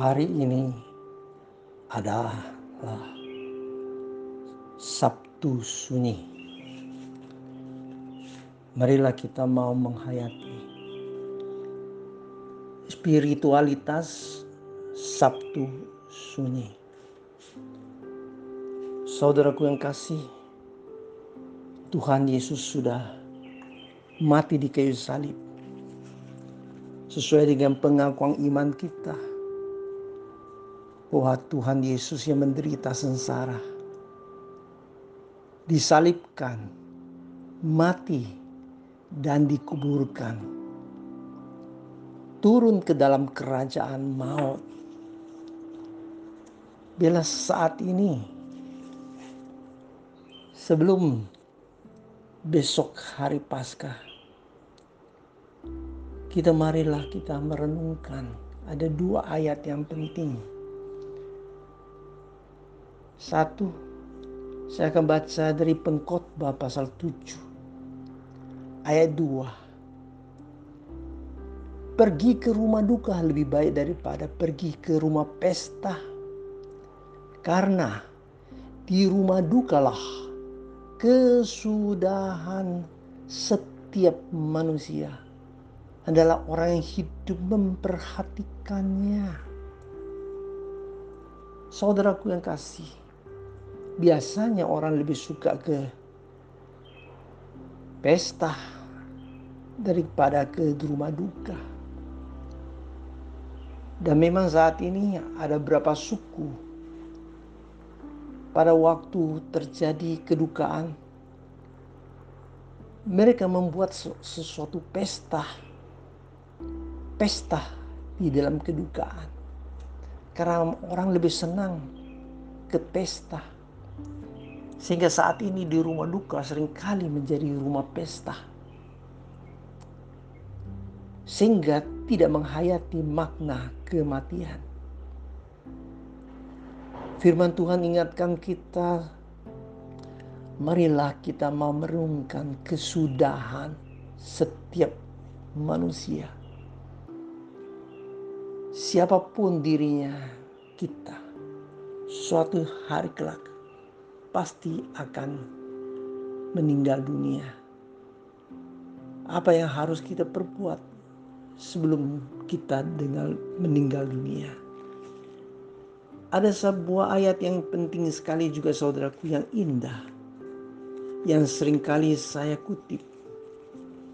hari ini adalah Sabtu sunyi. Marilah kita mau menghayati spiritualitas Sabtu sunyi. Saudaraku yang kasih, Tuhan Yesus sudah mati di kayu salib sesuai dengan pengakuan iman kita bahwa Tuhan Yesus yang menderita sengsara disalibkan, mati, dan dikuburkan, turun ke dalam kerajaan maut. Bila saat ini, sebelum besok hari Paskah, kita marilah kita merenungkan ada dua ayat yang penting. Satu, saya akan baca dari pengkhotbah pasal 7 ayat 2. Pergi ke rumah duka lebih baik daripada pergi ke rumah pesta. Karena di rumah dukalah kesudahan setiap manusia adalah orang yang hidup memperhatikannya. Saudaraku yang kasih, biasanya orang lebih suka ke pesta daripada ke rumah duka. Dan memang saat ini ada beberapa suku pada waktu terjadi kedukaan mereka membuat sesuatu pesta pesta di dalam kedukaan karena orang lebih senang ke pesta sehingga saat ini di rumah duka sering kali menjadi rumah pesta. Sehingga tidak menghayati makna kematian. Firman Tuhan ingatkan kita, marilah kita mau merenungkan kesudahan setiap manusia. Siapa pun dirinya kita, suatu hari kelak pasti akan meninggal dunia. Apa yang harus kita perbuat sebelum kita dengan meninggal dunia? Ada sebuah ayat yang penting sekali juga saudaraku yang indah. Yang sering kali saya kutip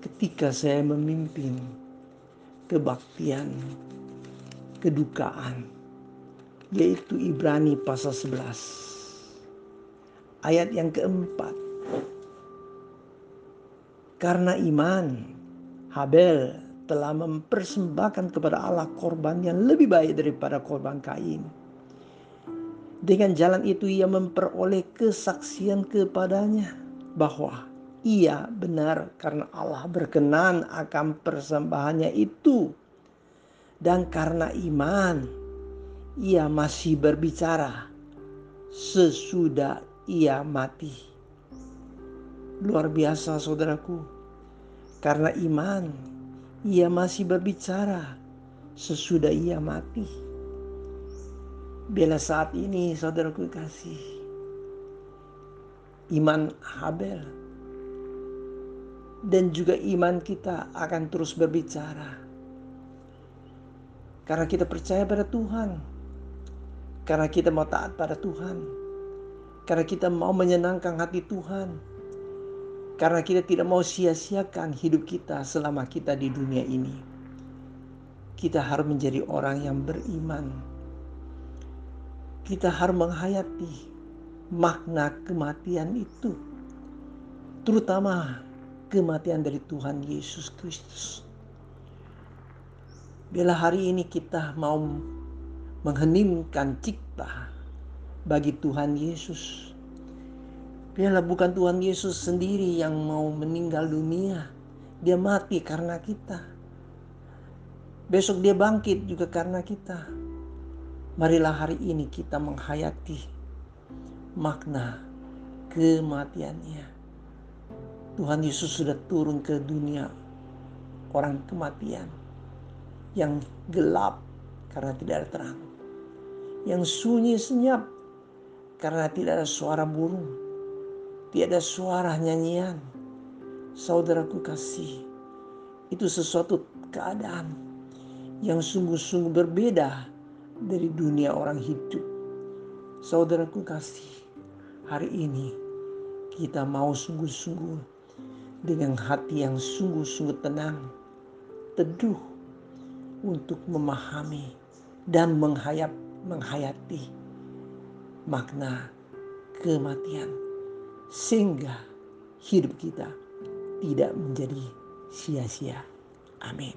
ketika saya memimpin kebaktian, kedukaan, yaitu Ibrani pasal 11 ayat yang keempat. Karena iman, Habel telah mempersembahkan kepada Allah korban yang lebih baik daripada korban Kain. Dengan jalan itu ia memperoleh kesaksian kepadanya bahwa ia benar karena Allah berkenan akan persembahannya itu. Dan karena iman, ia masih berbicara sesudah ia mati. Luar biasa saudaraku. Karena iman, ia masih berbicara sesudah ia mati. Bila saat ini saudaraku kasih iman Habel dan juga iman kita akan terus berbicara. Karena kita percaya pada Tuhan. Karena kita mau taat pada Tuhan karena kita mau menyenangkan hati Tuhan. Karena kita tidak mau sia-siakan hidup kita selama kita di dunia ini. Kita harus menjadi orang yang beriman. Kita harus menghayati makna kematian itu. Terutama kematian dari Tuhan Yesus Kristus. Bila hari ini kita mau mengheningkan cipta bagi Tuhan Yesus. Biarlah bukan Tuhan Yesus sendiri yang mau meninggal dunia. Dia mati karena kita. Besok dia bangkit juga karena kita. Marilah hari ini kita menghayati makna kematiannya. Tuhan Yesus sudah turun ke dunia orang kematian yang gelap karena tidak ada terang yang sunyi senyap karena tidak ada suara burung, tidak ada suara nyanyian. Saudaraku kasih, itu sesuatu keadaan yang sungguh-sungguh berbeda dari dunia orang hidup. Saudaraku kasih, hari ini kita mau sungguh-sungguh dengan hati yang sungguh-sungguh tenang, teduh untuk memahami dan menghayap, menghayati makna kematian sehingga hidup kita tidak menjadi sia-sia. Amin.